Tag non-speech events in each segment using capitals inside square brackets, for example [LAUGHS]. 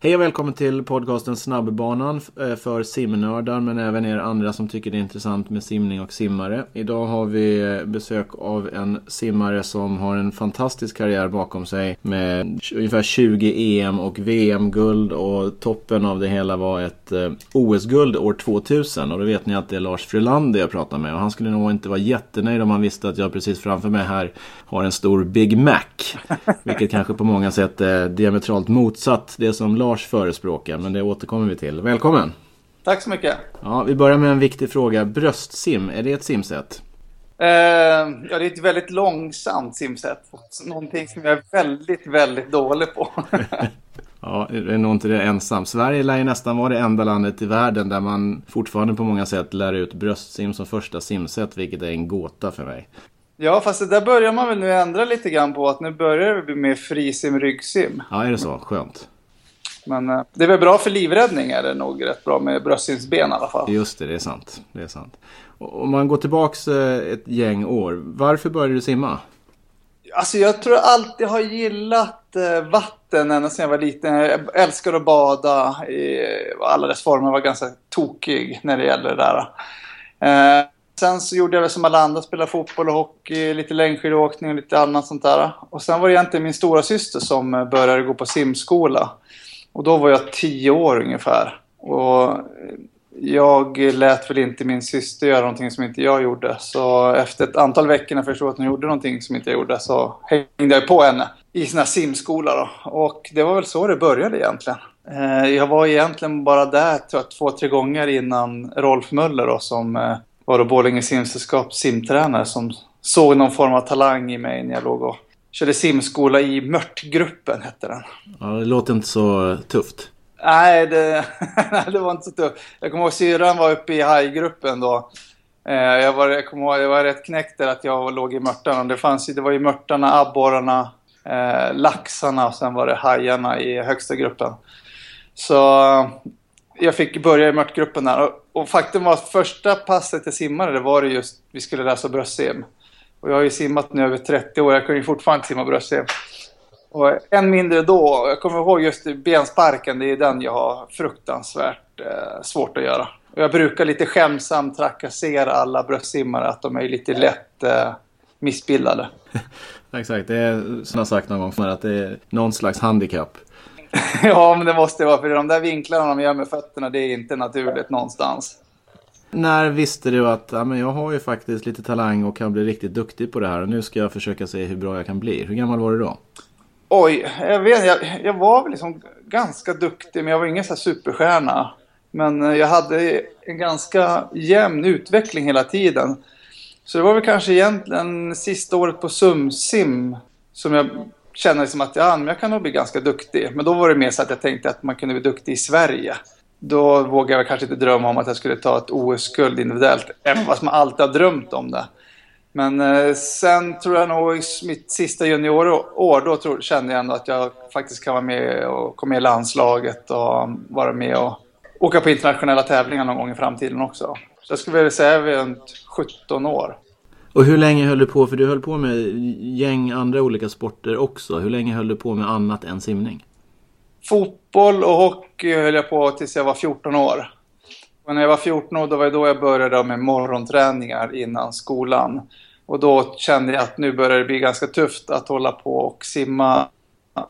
Hej och välkommen till podcasten Snabbbanan eh, för simnördar men även er andra som tycker det är intressant med simning och simmare. Idag har vi eh, besök av en simmare som har en fantastisk karriär bakom sig med ungefär 20 EM och VM-guld och toppen av det hela var ett eh, OS-guld år 2000 och då vet ni att det är Lars Frölander jag pratar med och han skulle nog inte vara jättenöjd om han visste att jag precis framför mig här har en stor Big Mac. [LAUGHS] Vilket kanske på många sätt är diametralt motsatt det som Lars förespråkar, men det återkommer vi till. Välkommen! Tack så mycket! Ja, vi börjar med en viktig fråga. Bröstsim, är det ett simsätt? Eh, ja, det är ett väldigt långsamt simsätt. Någonting som jag är väldigt, väldigt dålig på. [LAUGHS] ja, det är nog inte det ensam. Sverige lär ju nästan vara det enda landet i världen där man fortfarande på många sätt lär ut bröstsim som första simsätt, vilket är en gåta för mig. Ja, fast det där börjar man väl nu ändra lite grann på. Att nu börjar det bli mer frisim, ryggsim. Ja, är det så? Skönt. Men eh, det är väl bra för livräddning är det nog rätt bra med bröstsimsben i alla fall. Just det, det är sant. Det är sant. Om man går tillbaks eh, ett gäng år, varför började du simma? Alltså jag tror jag alltid har gillat eh, vatten ända sedan jag var liten. Jag älskar att bada i alla dess former. Jag var ganska tokig när det gäller det där. Sen så gjorde jag väl som alla andra, spelade fotboll och hockey, lite längdskidåkning och lite annat sånt där. Och sen var det egentligen min stora syster som började gå på simskola. Och då var jag tio år ungefär. Och jag lät väl inte min syster göra någonting som inte jag gjorde. Så efter ett antal veckor när jag förstod att hon gjorde någonting som inte jag gjorde så hängde jag på henne i sån här simskola då. Och det var väl så det började egentligen. Eh, jag var egentligen bara där tror jag, två, tre gånger innan Rolf Möller då, som eh, var då Borlänge simsällskaps simtränare som såg någon form av talang i mig när jag låg och körde simskola i Mörtgruppen hette den. Ja, det låter inte så tufft. Nej, det, [LAUGHS] det var inte så tufft. Jag kommer ihåg syrran var uppe i hajgruppen då. Eh, jag, var, jag kommer ihåg, jag var rätt knäckt där att jag låg i mörtarna. Det, fanns, det var ju mörtarna, abborrarna, eh, laxarna och sen var det hajarna i högsta gruppen. Så jag fick börja i mörtgruppen där. Och, och faktum var att första passet jag simmade, det var det just, vi skulle läsa bröstsim. Och jag har ju simmat nu över 30 år, jag kan ju fortfarande simma bröstsim. Och än mindre då, jag kommer ihåg just bensparken, det är den jag har fruktansvärt eh, svårt att göra. Och jag brukar lite skämsamt trakassera alla bröstsimmare att de är lite lätt eh, missbildade. [LAUGHS] Exakt, det är som jag sagt någon gång att det är någon slags handikapp. [LAUGHS] ja, men det måste vara för de där vinklarna de gör med fötterna, det är inte naturligt någonstans. När visste du att ja, men jag har ju faktiskt lite talang och kan bli riktigt duktig på det här och nu ska jag försöka se hur bra jag kan bli. Hur gammal var du då? Oj, jag vet jag, jag var väl liksom ganska duktig men jag var ingen så superstjärna. Men eh, jag hade en ganska jämn utveckling hela tiden. Så det var väl kanske egentligen sista året på Sumsim som jag kände liksom att ja, jag kan nog bli ganska duktig. Men då var det mer så att jag tänkte att man kunde bli duktig i Sverige då vågade jag kanske inte drömma om att jag skulle ta ett OS-guld individuellt. Även fast man alltid har drömt om det. Men eh, sen tror jag nog i mitt sista juniorår, då tror, kände jag ändå att jag faktiskt kan vara med och komma med i landslaget och vara med och åka på internationella tävlingar någon gång i framtiden också. Så jag skulle vilja säga runt 17 år. Och hur länge höll du på? För du höll på med gäng andra olika sporter också. Hur länge höll du på med annat än simning? Fotboll och hockey höll jag på tills jag var 14 år. Och när jag var 14 år då var det då jag började med morgonträningar innan skolan. Och då kände jag att nu börjar det bli ganska tufft att hålla på och simma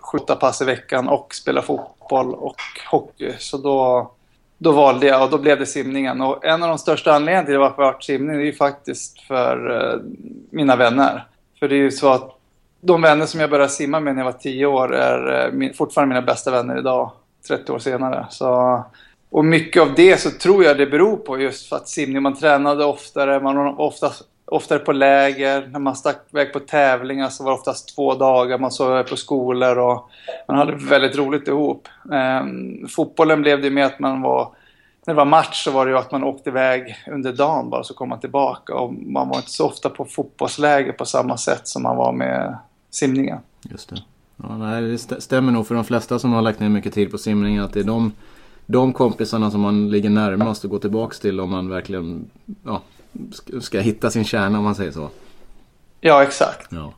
skjuta pass i veckan och spela fotboll och hockey. Så då, då valde jag och då blev det simningen. Och en av de största anledningarna till varför jag har simning är ju faktiskt för eh, mina vänner. För det är ju så att de vänner som jag började simma med när jag var 10 år är eh, min, fortfarande mina bästa vänner idag, 30 år senare. Så, och mycket av det så tror jag det beror på just för att simning, man tränade oftare, man var ofta, oftare på läger, när man stack iväg på tävlingar så var det oftast två dagar, man sov på skolor och man hade väldigt roligt ihop. Ehm, fotbollen blev det med att man var när det var match så var det ju att man åkte iväg under dagen bara så kom man tillbaka och man var inte så ofta på fotbollsläger på samma sätt som man var med simningen. Just det. Ja, nej, det stämmer nog för de flesta som har lagt ner mycket tid på simning att det är de, de kompisarna som man ligger närmast att gå tillbaka till om man verkligen ja, ska hitta sin kärna om man säger så. Ja, exakt. Ja.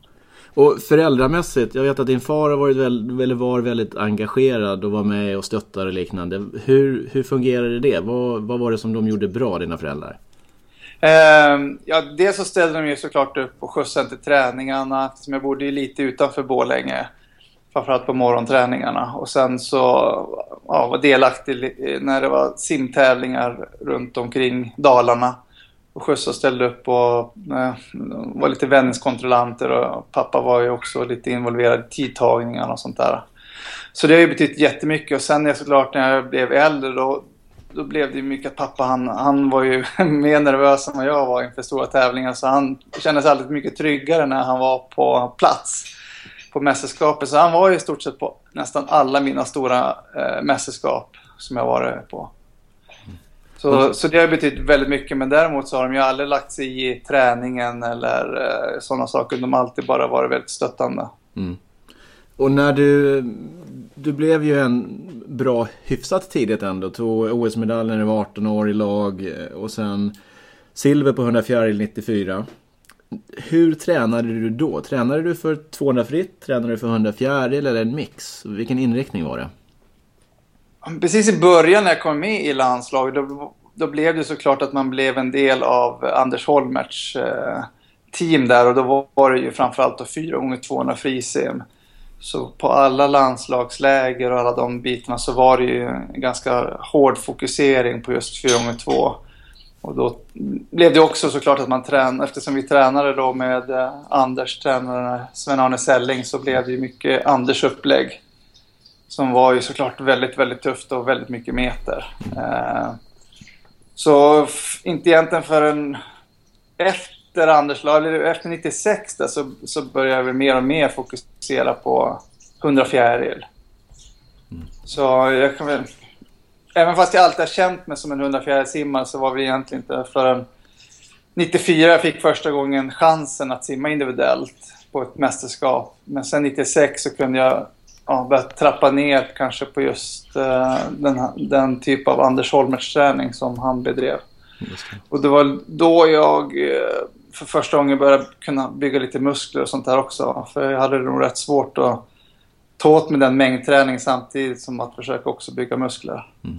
Och föräldramässigt, jag vet att din far har varit väl, var väldigt engagerad och var med och stöttade och liknande. Hur, hur fungerade det? Vad, vad var det som de gjorde bra, dina föräldrar? Eh, ja, dels så ställde de ju såklart upp och skjutsade till träningarna eftersom jag bodde ju lite utanför Borlänge. Framförallt på morgonträningarna. Och sen så ja, var delaktig när det var simtävlingar runt omkring Dalarna. Och skjutsade och ställde upp och eh, var lite vändningskontrollanter och pappa var ju också lite involverad i tidtagningarna och sånt där. Så det har ju betytt jättemycket och sen är såklart när jag blev äldre då, då blev det ju mycket att pappa han, han var ju [LAUGHS] mer nervös än vad jag var inför stora tävlingar så han kändes alltid mycket tryggare när han var på plats på mästerskapet. Så han var ju i stort sett på nästan alla mina stora eh, mästerskap som jag varit på. Så, mm. så det har betytt väldigt mycket. Men däremot så har de ju aldrig lagt sig i träningen eller eh, sådana saker. De har alltid bara varit väldigt stöttande. Mm. Och när du, du blev ju en bra, hyfsat tidigt ändå. Tog OS-medalj när du var 18 år i lag eh, och sen silver på 100 fjäril 94. Hur tränade du då? Tränade du för 200 fritt? Tränade du för 100 fjäril eller en mix? Vilken inriktning var det? Precis i början när jag kom med i landslaget då, då blev det såklart att man blev en del av Anders Holmerts eh, team där och då var det ju framförallt då 4 gånger 200 frisim. Så på alla landslagsläger och alla de bitarna så var det ju en ganska hård fokusering på just 4 gånger 2 och då blev det också såklart att man tränade, eftersom vi tränade då med eh, Anders, tränare eh, Sven-Arne Selling, så blev det ju mycket Anders upplägg. Som var ju såklart väldigt, väldigt tufft och väldigt mycket meter. Eh, så inte egentligen förrän efter Anders eller efter 96 där, så, så började vi mer och mer fokusera på 100 fjäril. Mm. Så jag kan väl även fast jag alltid har känt mig som en 104 simmare så var vi egentligen inte förrän 94 jag fick första gången chansen att simma individuellt på ett mästerskap. Men sen 96 så kunde jag ja, börja trappa ner kanske på just uh, den, den typ av Anders Holmerts träning som han bedrev. Och det var då jag uh, för första gången började kunna bygga lite muskler och sånt där också. För jag hade nog rätt svårt att ta åt mig den mängdträning samtidigt som att försöka också bygga muskler. Mm.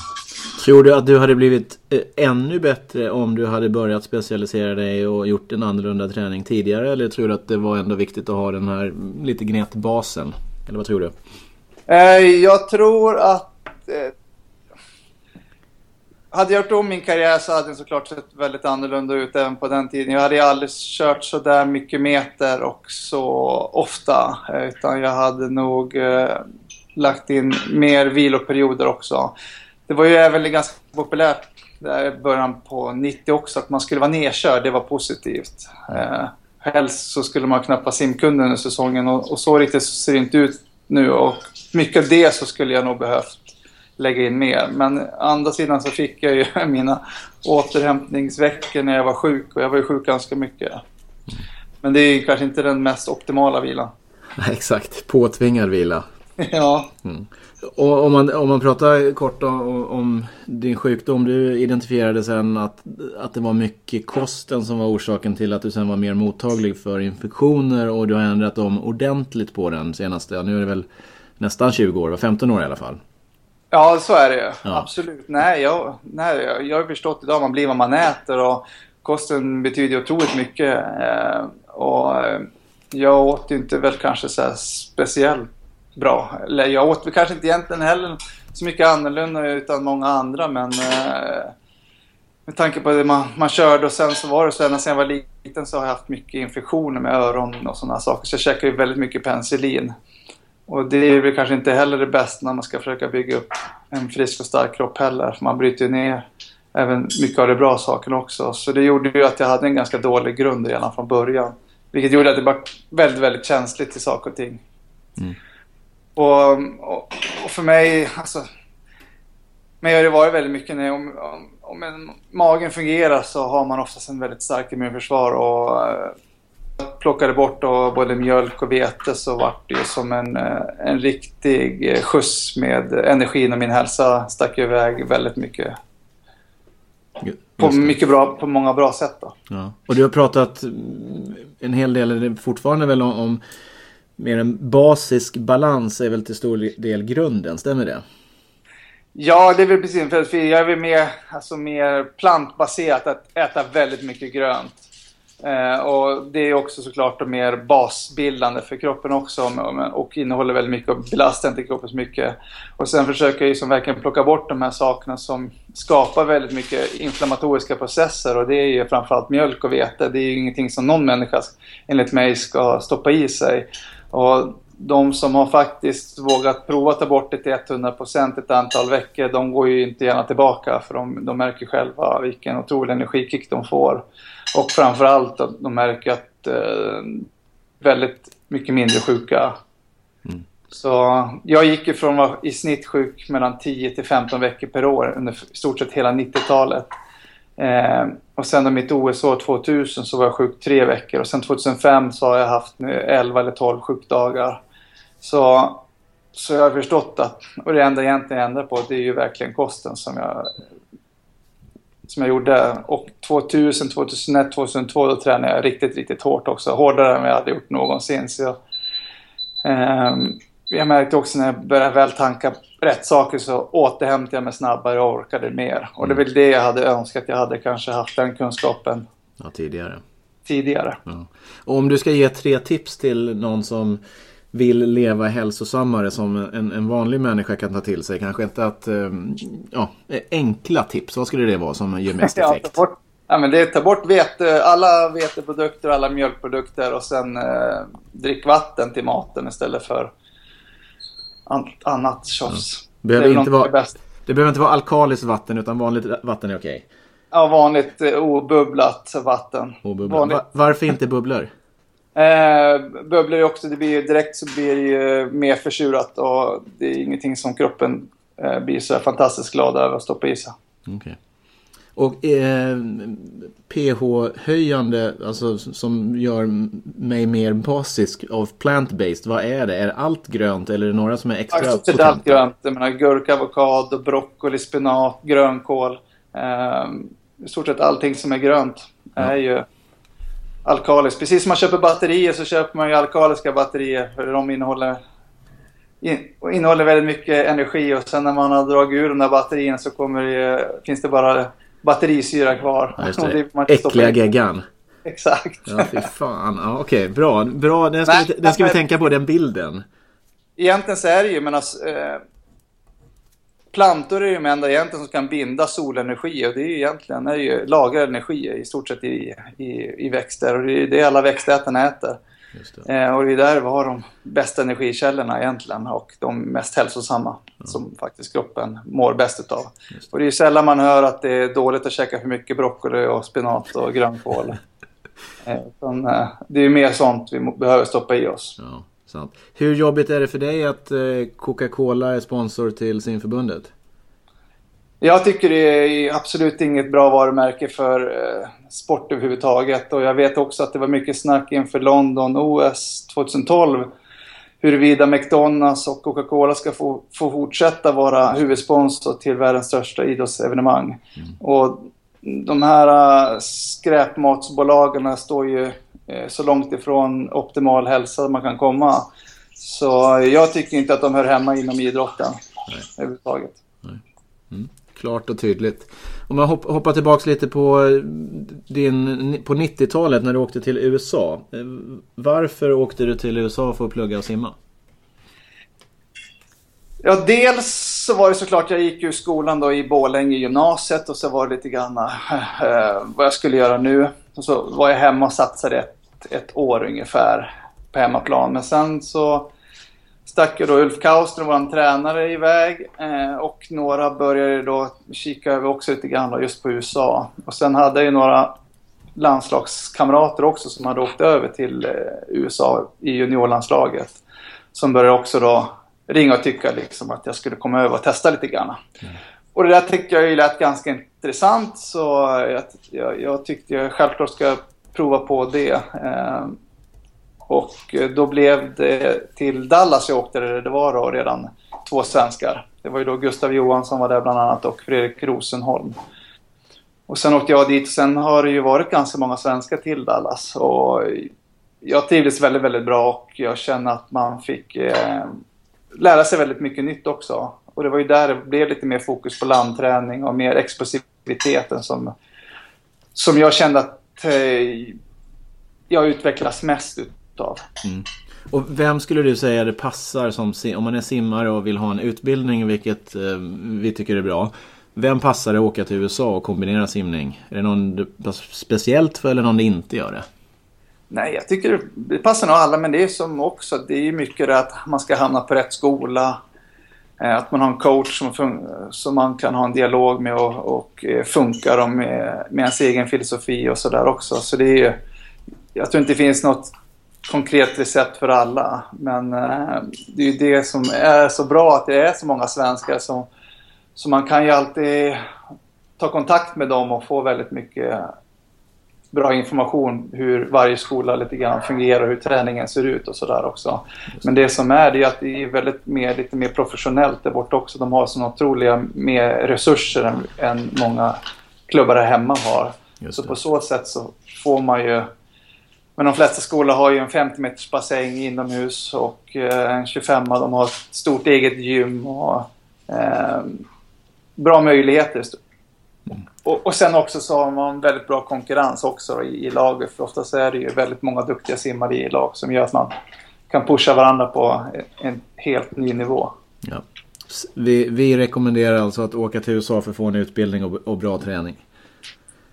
Tror du att du hade blivit eh, ännu bättre om du hade börjat specialisera dig och gjort en annorlunda träning tidigare? Eller tror du att det var ändå viktigt att ha den här lite gnetbasen? Eller vad tror du? Eh, jag tror att eh, hade jag gjort om min karriär så hade den såklart sett väldigt annorlunda ut även på den tiden. Jag hade ju aldrig kört så där mycket meter och så ofta. Eh, utan jag hade nog eh, lagt in mer viloperioder också. Det var ju även ganska populärt där i början på 90 också att man skulle vara nedkörd. Det var positivt. Eh, helst så skulle man knappa simkunden under säsongen och, och så riktigt ser det inte ut nu. Och mycket av det så skulle jag nog behövt lägga in mer. Men andra sidan så fick jag ju [LAUGHS] mina återhämtningsveckor när jag var sjuk och jag var ju sjuk ganska mycket. Men det är kanske inte den mest optimala vilan. [LAUGHS] Exakt, påtvingad vila. [LAUGHS] ja. Mm. Och om man, om man pratar kort om, om, din sjukdom. Du identifierade sen att, att det var mycket kosten som var orsaken till att du sen var mer mottaglig för infektioner och du har ändrat om ordentligt på den senaste, nu är det väl nästan 20 år, 15 år i alla fall. Ja, så är det ju. Ja. Absolut. Nej jag, nej, jag har förstått idag man blir vad man äter och kosten betyder otroligt mycket. Eh, och eh, jag åt inte väl kanske så speciellt bra. Eller jag åt kanske inte egentligen heller så mycket annorlunda utan många andra men eh, med tanke på det man, man körde och sen så var det så när jag var liten så har jag haft mycket infektioner med öron och sådana saker så jag käkar ju väldigt mycket penicillin. Och det är väl kanske inte heller det bästa när man ska försöka bygga upp en frisk och stark kropp heller. För man bryter ju ner även mycket av de bra sakerna också. Så det gjorde ju att jag hade en ganska dålig grund redan från början. Vilket gjorde att det var väldigt, väldigt känsligt till saker och ting. Mm. Och, och, och, för mig, alltså... Men har det varit väldigt mycket när om, om, om en, magen fungerar så har man oftast en väldigt stark immunförsvar och plockade bort då både mjölk och vete så vart det ju som en, eh, en riktig eh, skjuts med energin och min hälsa stack iväg väldigt mycket. På, mycket bra, på många bra sätt då. Ja. Och du har pratat en hel del, fortfarande väl om, om mer en basisk balans är väl till stor del grunden, stämmer det? Ja, det är väl precis. För jag är väl mer, alltså mer plantbaserat, att äta väldigt mycket grönt. Eh, och det är också såklart mer basbildande för kroppen också och innehåller väldigt mycket och belastar inte kroppen så mycket. Och sen försöker jag liksom verkligen plocka bort de här sakerna som skapar väldigt mycket inflammatoriska processer och det är ju framförallt mjölk och vete. Det är ju ingenting som någon människa enligt mig ska stoppa i sig. Och de som har faktiskt vågat prova att ta bort det till 100% ett antal veckor, de går ju inte gärna tillbaka för de, de märker själva vilken otrolig energikick de får. Och framförallt att de märker att eh, väldigt mycket mindre sjuka. Mm. Så jag gick ifrån att vara i snitt sjuk mellan 10 till 15 veckor per år under i stort sett hela 90-talet. Eh, och sen då mitt OS-år 2000 så var jag sjuk tre veckor och sen 2005 så har jag haft 11 eller 12 sjukdagar. Så, så jag har förstått att, och det enda jag egentligen ändrar på det är ju verkligen kosten som jag som jag gjorde. Och 2000, 2001, 2002 då tränade jag riktigt, riktigt hårt också. Hårdare än jag hade gjort någonsin. Så jag, eh, jag märkte också när jag började väl tanka rätt saker så återhämtade jag mig snabbare och orkade mer. Och det är väl det jag hade önskat. Jag hade kanske haft den kunskapen. Ja, tidigare. Tidigare. Ja. Och om du ska ge tre tips till någon som vill leva hälsosammare som en, en vanlig människa kan ta till sig. Kanske inte att, ehm, ja, enkla tips. Vad skulle det vara som ger mest [LAUGHS] effekt? Ja, bort, ja, men det är ta bort vete, alla veteprodukter och alla mjölkprodukter och sen eh, drick vatten till maten istället för an, annat tjofs. Ja. Behöver det, inte vara, det behöver inte vara alkaliskt vatten utan vanligt vatten är okej? Okay. Ja, vanligt eh, obubblat vatten. Obubblat. Vanligt... Va varför inte bubblor? Eh, bubblor också, det blir direkt så blir det ju mer försurat och det är ingenting som kroppen eh, blir så fantastiskt glad över att stoppa i sig. Okay. Och eh, pH-höjande, alltså som gör mig mer basisk av plant-based, vad är det? Är allt grönt eller är det några som är extra potenta? allt grönt. Jag menar gurka, avokado, broccoli, spenat, grönkål. Eh, I stort sett allting som är grönt ja. är ju alkaliskt. Precis som man köper batterier så köper man ju alkaliska batterier för de innehåller, in, innehåller väldigt mycket energi och sen när man har dragit ur de där batterierna så kommer det, finns det bara batterisyra kvar. Ja, just [LAUGHS] det. det Äckliga geggan. Exakt. Ja, fy fan. Ja, Okej, okay, bra. bra. Den ska, Nej, vi, den ska men, vi tänka på, den bilden. Egentligen så är det ju, men alltså, eh, plantor är ju de enda egentligen som kan binda solenergi och det är ju egentligen är ju lagrar energi i stort sett i, i, i växter och det är det alla växtätarna äter. Det. Eh, och det är där vi har de bästa energikällorna egentligen och de mest hälsosamma ja. som faktiskt kroppen mår bäst utav. Och det är ju sällan man hör att det är dåligt att käka för mycket broccoli och spinat och grönkål. [LAUGHS] eh, eh, det är ju mer sånt vi behöver stoppa i oss. Ja. Sant. Hur jobbigt är det för dig att eh, Coca-Cola är sponsor till simförbundet? Jag tycker det är absolut inget bra varumärke för eh, sport överhuvudtaget. Och jag vet också att det var mycket snack inför London OS 2012 huruvida McDonalds och Coca-Cola ska få, få fortsätta vara huvudsponsor till världens största idrottsevenemang. Mm. Och de här uh, skräpmatsbolagen står ju Eh, så långt ifrån optimal hälsa man kan komma. Så jag tycker inte att de hör hemma inom idrotten Nej. överhuvudtaget. Nej. Mm. Klart och tydligt. Om man hoppar tillbaka lite på, din, på 90-talet när du åkte till USA. Eh, varför åkte du till USA för att plugga och simma? Ja, dels så var det såklart, jag gick ju skolan då i Borlänge gymnasiet och så var det lite grann eh, vad jag skulle göra nu. Och så var jag hemma och satsade ett, ett år ungefär på hemmaplan. Men sen så stack ju då Ulf Kaustner, vår tränare, iväg. Eh, och några började då kika över också lite grann då, just på USA. Och sen hade jag ju några landslagskamrater också som hade åkt över till eh, USA i juniorlandslaget. Som började också då ringa och tycka liksom att jag skulle komma över och testa lite grann. Mm. Och det där tyckte jag ju lät ganska intressant så jag, jag, jag tyckte jag självklart ska prova på det. Eh, och då blev det till Dallas jag åkte, det var då redan två svenskar. Det var ju då Gustav Johansson var där bland annat och Fredrik Rosenholm. Och sen åkte jag dit och sen har det ju varit ganska många svenskar till Dallas. Och jag trivdes väldigt, väldigt bra och jag känner att man fick eh, lära sig väldigt mycket nytt också. Och det var ju där det blev lite mer fokus på landträning och mer explosiviteten som, som jag kände att eh, jag utvecklas mest utav. Mm. Och vem skulle du säga det passar som, om man är simmare och vill ha en utbildning, vilket eh, vi tycker är bra. Vem passar det att åka till USA och kombinera simning? Är det någon speciellt för eller någon det inte gör det? Nej, jag tycker det passar nog alla, men det är som också, det är mycket det att man ska hamna på rätt skola. Eh, att man har en coach som, som man kan ha en dialog med och, och eh, funkar med, med ens egen filosofi och sådär också. Så det är jag tror inte det finns något konkret recept för alla. Men eh, det är ju det som är så bra att det är så många svenskar som så man kan ju alltid ta kontakt med dem och få väldigt mycket bra information hur varje skola lite grann fungerar, hur träningen ser ut och sådär också. Men det som är det är att det är väldigt mer, lite mer professionellt där borta också. De har så otroliga mer resurser än, än många klubbar här hemma har. Så på så sätt så får man ju men de flesta skolor har ju en 50 meters bassäng inomhus och eh, en 25 de har ett stort eget gym och eh, bra möjligheter. Och, och, sen också så har man väldigt bra konkurrens också i, i laget. För oftast är det ju väldigt många duktiga simmare i lag som gör att man kan pusha varandra på en helt ny nivå. Ja. Vi, vi rekommenderar alltså att åka till USA för att få en utbildning och, och bra träning.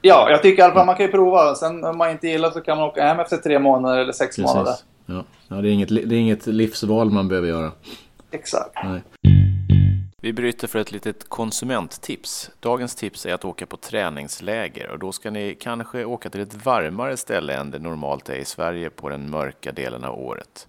Ja, jag tycker i alla fall man kan ju prova. Sen om man inte gillar så kan man åka hem efter tre månader eller sex Precis. månader. Ja. ja, det, är inget, det är inget livsval man behöver göra. Exakt. Nej. Vi bryter för ett litet konsumenttips. Dagens tips är att åka på träningsläger och då ska ni kanske åka till ett varmare ställe än det normalt är i Sverige på den mörka delen av året.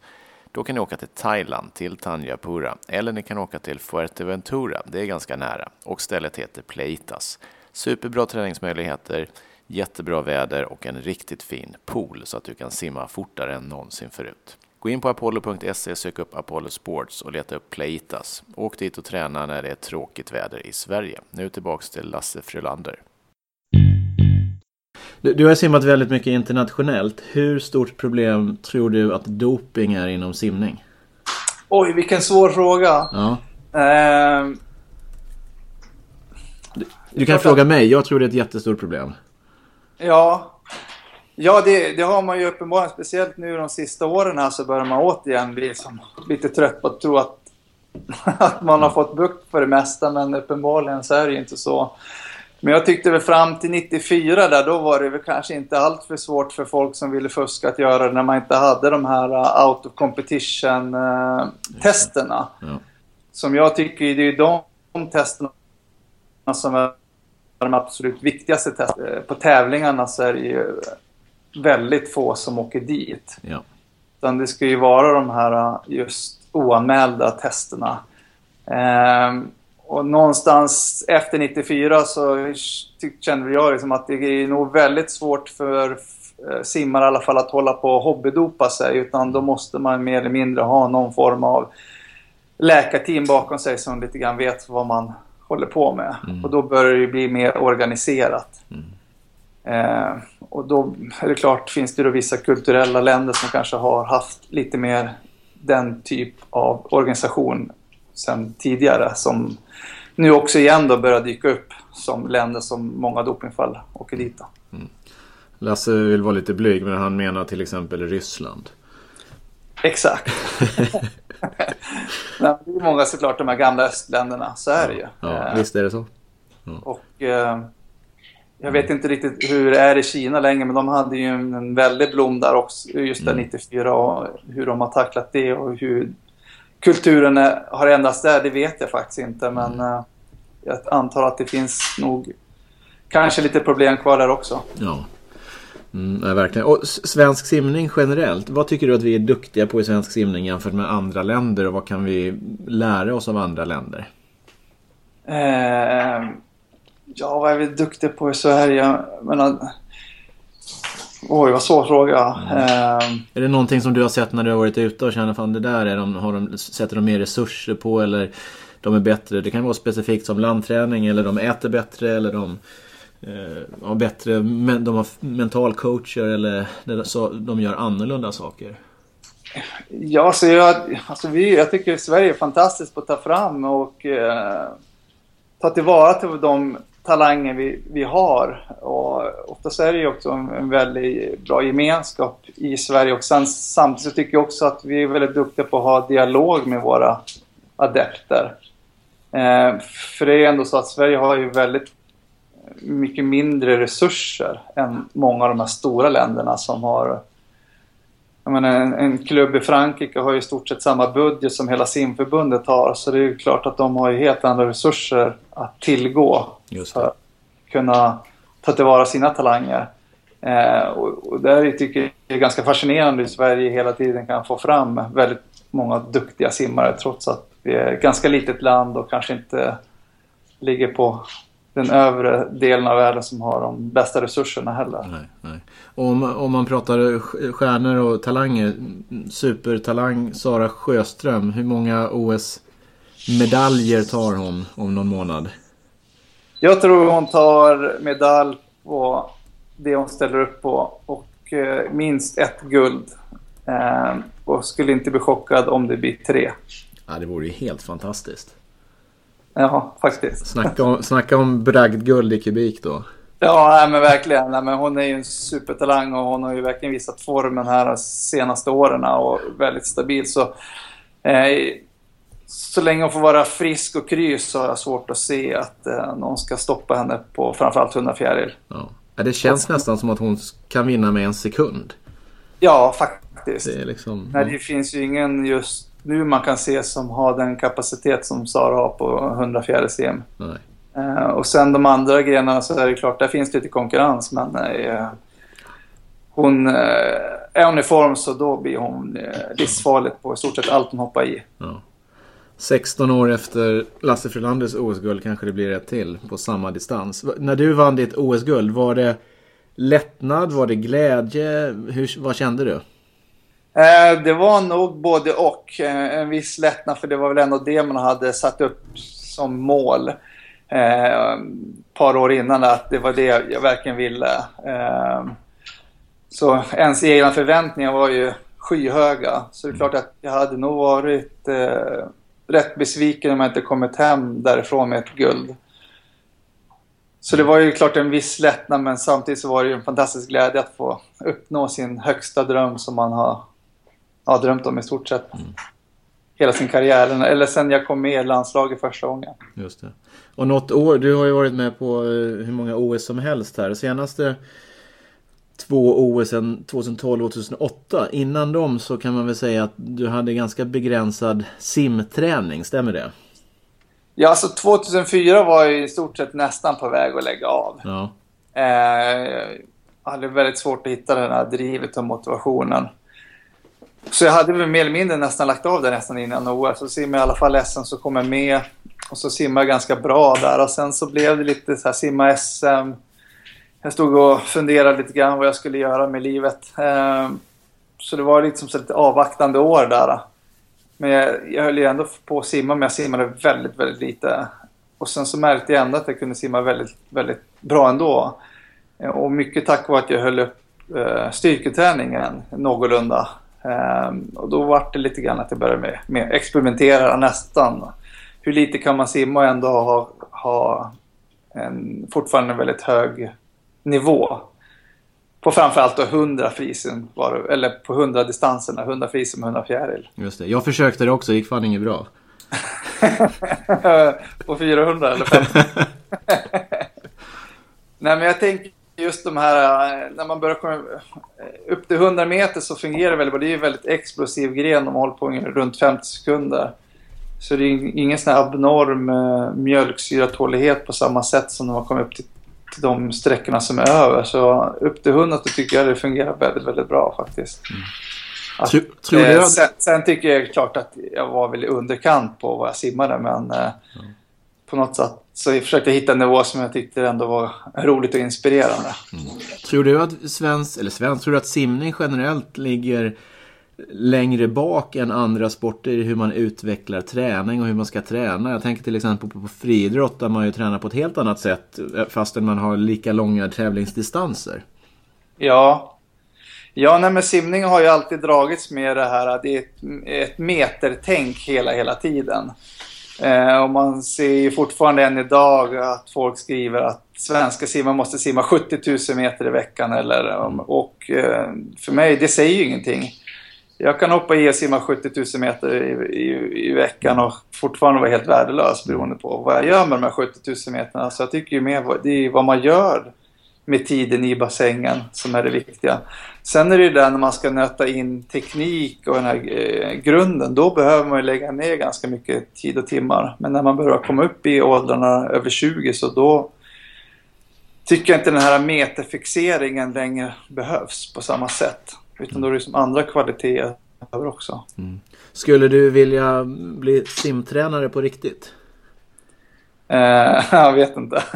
Då kan ni åka till Thailand, till Tanjapura, eller ni kan åka till Fuerteventura, det är ganska nära, och stället heter Pleitas. Superbra träningsmöjligheter, jättebra väder och en riktigt fin pool så att du kan simma fortare än någonsin förut. Gå in på apollo.se, sök upp Apollo Sports och leta upp Playtas. Åk dit och träna när det är tråkigt väder i Sverige. Nu tillbaks till Lasse Frölander. Du, du har simmat väldigt mycket internationellt. Hur stort problem tror du att doping är inom simning? Oj, vilken svår fråga. Ja. Uh... Du kan fråga mig. Jag tror det är ett jättestort problem. Ja, ja det, det har man ju uppenbarligen. Speciellt nu de sista åren här så börjar man återigen bli som, lite trött på att tro att, [LAUGHS] att man har fått bukt för det mesta. Men uppenbarligen så är det ju inte så. Men jag tyckte väl fram till 94 där, då var det väl kanske inte allt för svårt för folk som ville fuska att göra det när man inte hade de här uh, out of competition uh, testerna. Ja. Som jag tycker, det är ju de, de testerna som är de absolut viktigaste testerna. Eh, på tävlingarna så är det ju väldigt få som åker dit. Ja. Utan det ska ju vara de här eh, just oanmälda testerna. Ehm, och någonstans efter 94 så kände jag liksom att det är nog väldigt svårt för eh, simmare i alla fall att hålla på och hobbydopa sig. Utan då måste man mer eller mindre ha någon form av läkarteam bakom sig som lite grann vet vad man håller på med. Mm. Och då börjar det bli mer organiserat. Mm. Eh, och då är det klart, finns det då vissa kulturella länder som kanske har haft lite mer den typ av organisation sen tidigare som nu också igen då börjar dyka upp som länder som många dopingfall åker dit. Mm. Lasse vill vara lite blyg men han menar till exempel Ryssland. Exakt. [LAUGHS] Nej, det är många såklart de här gamla östländerna, så är det ju. Ja, visst är det så. Ja. Och eh, jag vet inte riktigt hur det är i Kina längre, men de hade ju en väldig blom där också, just där mm. 94 och hur de har tacklat det och hur kulturen är, har ändrats där, det vet jag faktiskt inte. Men mm. eh, jag antar att det finns nog kanske lite problem kvar där också. Ja. Mm, ja, verkligen. Och svensk simning generellt. Vad tycker du att vi är duktiga på i svensk simning jämfört med andra länder? Och vad kan vi lära oss av andra länder? Eh, ja, vad är vi duktiga på i Sverige? Jag menar, oj, vad svår fråga. Mm. Eh, är det någonting som du har sett när du har varit ute och känner fan det där är de, har de, sätter de mer resurser på eller de är bättre? Det kan vara specifikt som landträning eller de äter bättre eller de eh, bättre, men, de har mentalcoacher eller så, de gör annorlunda saker? Ja, alltså jag, alltså vi, jag tycker Sverige är fantastiskt på att ta fram och eh, ta tillvara till de talanger vi, vi har. Och oftast är det ju också en, en väldigt bra gemenskap i Sverige. Och sen, samtidigt så tycker jag också att vi är väldigt duktiga på att ha dialog med våra adepter. Eh, för det är ändå så att Sverige har ju väldigt mycket mindre resurser än många av de här stora länderna som har jag menar, en, en klubb i Frankrike har ju i stort sett samma budget som hela simförbundet har. Så det är ju klart att de har ju helt andra resurser att tillgå. För att kunna ta tillvara sina talanger. Eh, och, och där tycker jag det är ganska fascinerande hur Sverige hela tiden kan få fram väldigt många duktiga simmare trots att vi är ett ganska litet land och kanske inte ligger på den övre delen av världen som har de bästa resurserna heller. Nej, nej. Om, om man pratar stjärnor och talanger. Supertalang Sara Sjöström. Hur många OS-medaljer tar hon om någon månad? Jag tror hon tar medalj på det hon ställer upp på. Och eh, minst ett guld. Eh, och skulle inte bli chockad om det blir tre. Ja, det vore ju helt fantastiskt. Ja, faktiskt. Snacka om, snacka om bragdguld i kubik då. Ja, nej, men verkligen. Nej, men hon är ju en supertalang och hon har ju verkligen visat formen här de senaste åren och väldigt stabil. Så, eh, så länge hon får vara frisk och kry så har jag svårt att se att eh, någon ska stoppa henne på framförallt 100 fjäril. Ja. Det känns nästan som att hon kan vinna med en sekund. Ja, faktiskt. Det, liksom, Nej, det finns ju ingen just nu man kan se som har den kapacitet som Sara har på 100 fjärilscm. Eh, och sen de andra grenarna så är det klart, där finns det lite konkurrens men eh, hon, eh, är hon i form så då blir hon eh, livsfarligt på i stort sett allt hon hoppar i. Ja. 16 år efter Lasse Frilanders OS-guld kanske det blir ett till på samma distans. När du vann ditt OS-guld, var det lättnad? Var det glädje? Hur, vad kände du? Eh, det var nog både och. Eh, en viss lättnad för det var väl ändå det man hade satt upp som mål. Eh, ett par år innan att det var det jag verkligen ville. Eh, så ens egna förväntningar var ju skyhöga. Så det är klart att jag hade nog varit eh, rätt besviken om jag inte kommit hem därifrån med ett guld. Så det var ju klart en viss lättnad men samtidigt så var det ju en fantastisk glädje att få uppnå sin högsta dröm som man har ja, drömt om i stort sett. Mm. Hela sin karriär, eller sen jag kom med i landslaget första gången. Just det. Och något år, du har ju varit med på eh, hur många OS som helst här. Senaste två OS 2012 och 2008. Innan dem så kan man väl säga att du hade ganska begränsad simträning, stämmer det? Ja, alltså 2004 var jag i stort sett nästan på väg att lägga av. Ja. Eh, jag hade väldigt svårt att hitta den här drivet och motivationen. Så jag hade väl mer eller mindre nästan lagt av det nästan innan OS. Så simmade jag i alla fall SM så kom jag med. Och så simmade jag ganska bra där. Och sen så blev det lite så här simma SM. Jag stod och funderade lite grann vad jag skulle göra med livet. Ehm, så det var liksom så lite avvaktande år där. Men jag, jag höll ju ändå på att simma, men jag simmade väldigt, väldigt lite. Och sen så märkte jag ändå att jag kunde simma väldigt, väldigt bra ändå. Och mycket tack vare att jag höll upp eh, styrketräningen någorlunda. Um, och då var det lite grann att jag började med, med experimentera nästan. Hur lite kan man simma och ändå ha, ha en fortfarande väldigt hög nivå? På framförallt då 100 frisim, eller på 100 distanserna, 100 frisim och 100 fjäril. Just det, jag försökte det också, det gick fan inget bra. [LAUGHS] på 400 eller 500? [LAUGHS] Nej men jag tänker just de här, eh, när man börjar komma eh, upp till 100 meter så fungerar det väldigt bra. Det är ju en väldigt explosiv gren. De håller på runt 50 sekunder. Så det är ingen sån här abnorm uh, mjölksyratålighet på samma sätt som när man kommer upp till, till de sträckorna som är över. Så upp till 100 så tycker jag det fungerar väldigt, väldigt bra faktiskt. Mm. Att, tror, tror eh, sen, sen, tycker jag klart att jag var väl i underkant på vad jag simmade men eh, mm. på något sätt så jag försökte hitta en nivå som jag tyckte ändå var roligt och inspirerande. Mm. Tror du att svensk, eller svensk, tror du att simning generellt ligger längre bak än andra sporter i hur man utvecklar träning och hur man ska träna. Jag tänker till exempel på, på friidrott där man ju tränar på ett helt annat sätt fastän man har lika långa tävlingsdistanser. Ja, Ja, nej, men simning har ju alltid dragits med det här att det är ett, ett metertänk hela, hela tiden. Eh, och man ser ju fortfarande än idag att folk skriver att svenska simmare måste simma 70 000 meter i veckan. Eller, och eh, för mig, det säger ju ingenting. Jag kan hoppa i och simma 70 000 meter i, i, i, veckan och fortfarande vara helt värdelös beroende på vad jag gör med de här 70 000 meterna. Så jag tycker ju mer det är vad man gör med tiden i bassängen som är det viktiga. Sen är det ju där när man ska nöta in teknik och den här eh, grunden. Då behöver man ju lägga ner ganska mycket tid och timmar. Men när man börjar komma upp i åldrarna över 20 så då tycker jag inte den här meterfixeringen längre behövs på samma sätt. Utan då är det som andra kvaliteter över också. Mm. Skulle du vilja bli simtränare på riktigt? Eh, [LAUGHS] jag vet inte. [LAUGHS]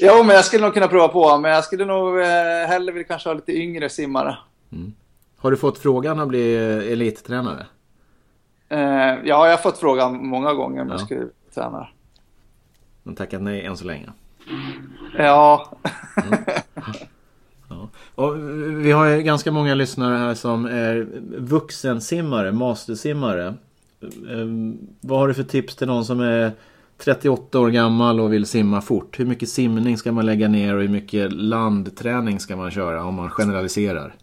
Jo, men jag skulle nog kunna prova på. Men jag skulle nog eh, hellre vilja kanske ha lite yngre simmare. Mm. Har du fått frågan att bli eh, elittränare? Eh, ja, jag har fått frågan många gånger om ja. jag skulle bli tränare. Men tackat nej än så länge? Ja. mm. [LAUGHS] ja. Och vi har ju ganska många lyssnare här som är vuxensimmare, mastersimmare. Eh, vad har du för tips till någon som är 38 år gammal och vill simma fort. Hur mycket simning ska man lägga ner och hur mycket landträning ska man köra om man generaliserar?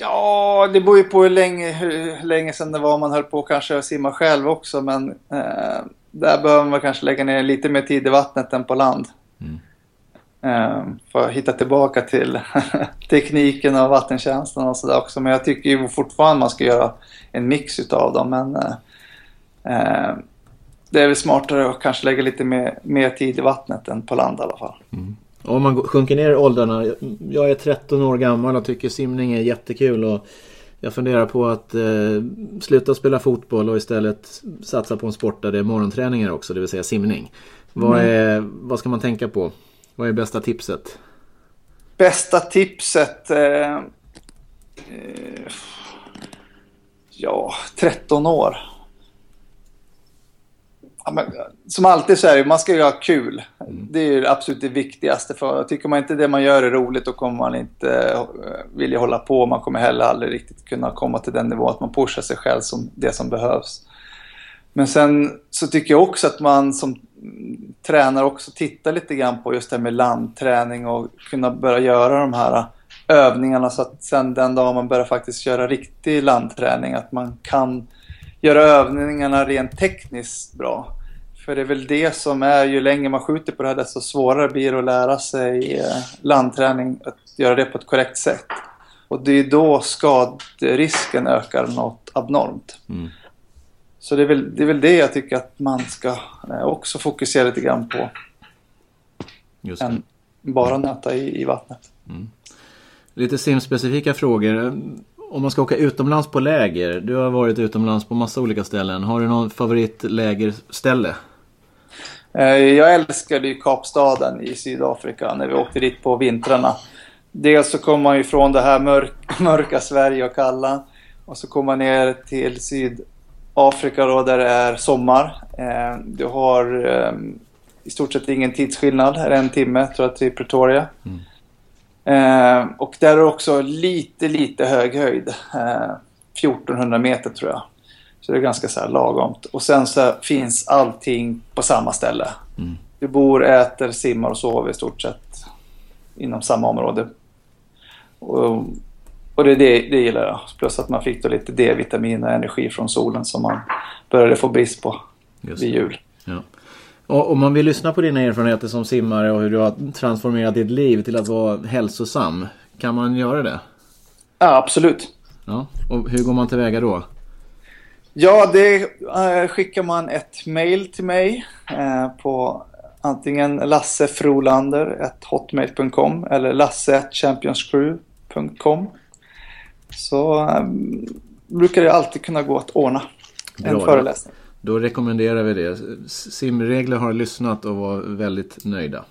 Ja, det beror ju på hur länge, hur länge sedan det var man höll på kanske att simma själv också. Men eh, där behöver man kanske lägga ner lite mer tid i vattnet än på land. Mm. Eh, för att hitta tillbaka till [LAUGHS] tekniken och vattentjänsten och sådär också. Men jag tycker ju fortfarande man ska göra en mix utav dem. Men eh, eh det är väl smartare att kanske lägga lite mer, mer tid i vattnet än på land i alla fall. Mm. Om man sjunker ner i åldrarna. Jag är 13 år gammal och tycker simning är jättekul. Och jag funderar på att eh, sluta spela fotboll och istället satsa på en sport där det är morgonträningar också, det vill säga simning. Vad, mm. är, vad ska man tänka på? Vad är bästa tipset? Bästa tipset? Eh, eh, ja, 13 år men, som alltid så är det, man ska ju ha kul. Mm. Det är ju absolut det viktigaste. För tycker man inte det man gör är roligt då kommer man inte eh, vilja hålla på. Man kommer heller aldrig riktigt kunna komma till den nivån att man pushar sig själv som det som behövs. Men sen så tycker jag också att man som tränare också tittar lite grann på just det här med landträning och kunna börja göra de här övningarna så att sen den dag man börjar faktiskt göra riktig landträning att man kan göra övningarna rent tekniskt bra. För det är väl det som är, ju längre man skjuter på det här desto svårare blir det att lära sig eh, landträning, att göra det på ett korrekt sätt. Och det är då skadrisken ökar något abnormt. Mm. Så det är, väl, det är väl det jag tycker att man ska eh, också fokusera lite grann på. Just än bara nöta i, i vattnet. Mm. Lite simspecifika frågor om man ska åka utomlands på läger. Du har varit utomlands på massa olika ställen. Har du någon favoritlägerställe? Eh, jag älskade ju Kapstaden i Sydafrika när vi åkte dit på vintrarna. Dels så kommer man ifrån det här mörk, [LAUGHS] mörka Sverige och kalla. Och så kommer man ner till Sydafrika då där det är sommar. Eh, du har eh, i stort sett ingen tidsskillnad. Är en timme tror jag till Pretoria. Mm. Eh, och där är också lite, lite hög höjd. Eh, 1400 meter tror jag. Så det är ganska så här lagomt. Och sen så finns allting på samma ställe. Mm. Du bor, äter, simmar och sover i stort sett inom samma område. Och, och det, det, det gillar jag. Plus att man fick då lite D-vitamin och energi från solen som man började få brist på Just vid jul. Ja. Och om man vill lyssna på dina erfarenheter som simmare och hur du har transformerat ditt liv till att vara hälsosam. Kan man göra det? Ja, absolut. Ja, och hur går man tillväga då? Ja, det äh, skickar man ett mail till mig äh, på antingen lassefrolander.hotmail.com eller lasse.championscrew.com Så äh, brukar det alltid kunna gå att ordna en Bra, föreläsning. Då rekommenderar vi det. Simregler har lyssnat och var väldigt nöjda.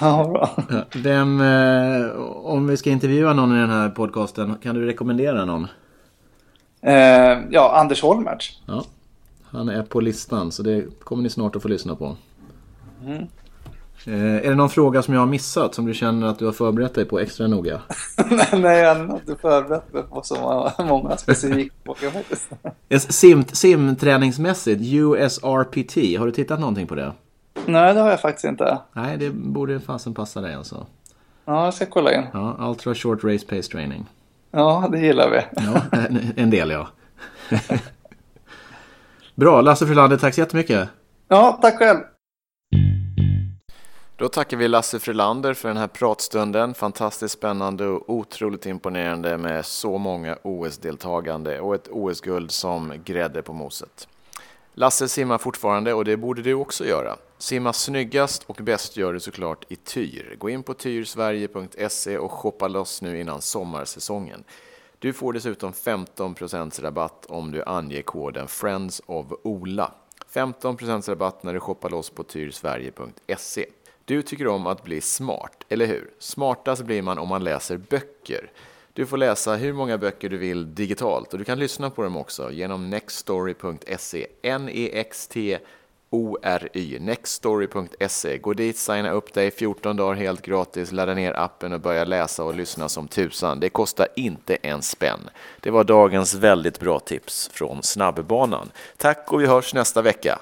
Ja, bra. Vem, eh, om vi ska intervjua någon i den här podcasten, kan du rekommendera någon? Eh, ja, Anders Holmertz. Ja, han är på listan så det kommer ni snart att få lyssna på. Mm. Eh, är det någon fråga som jag har missat som du känner att du har förberett dig på extra noga? [LAUGHS] Nej, jag har inte förberett mig på så många specifika [LAUGHS] frågor faktiskt. Sim, simträningsmässigt, USRPT, har du tittat någonting på det? Nej, det har jag faktiskt inte. Nej, det borde fasen passa dig alltså. Ja, jag ska kolla in. Ja, Ultra Short Race Pace Training. Ja, det gillar vi. Ja, en, del ja. Bra, Lasse Frölander, tack så jättemycket. Ja, tack själv. Då tackar vi Lasse Frölander för den här pratstunden. Fantastiskt spännande och otroligt imponerande med så många OS-deltagande och ett OS-guld som grädde på moset. Lasse simmar fortfarande och det borde du också göra. Simma snyggast och bäst gör du såklart i Tyr. Gå in på tyrsverige.se och shoppa loss nu innan sommarsäsongen. Du får dessutom 15% rabatt om du anger koden Friends of Ola. 15% rabatt när du shoppar loss på tyrsverige.se. Du tycker om att bli smart, eller hur? Smartast blir man om man läser böcker. Du får läsa hur många böcker du vill digitalt och du kan lyssna på dem också genom nextstory.se. N-E-X-T O-R-Y, nextstory.se. Gå dit, signa upp dig 14 dagar helt gratis, ladda ner appen och börja läsa och lyssna som tusan. Det kostar inte en spänn. Det var dagens väldigt bra tips från snabbbanan. Tack och vi hörs nästa vecka.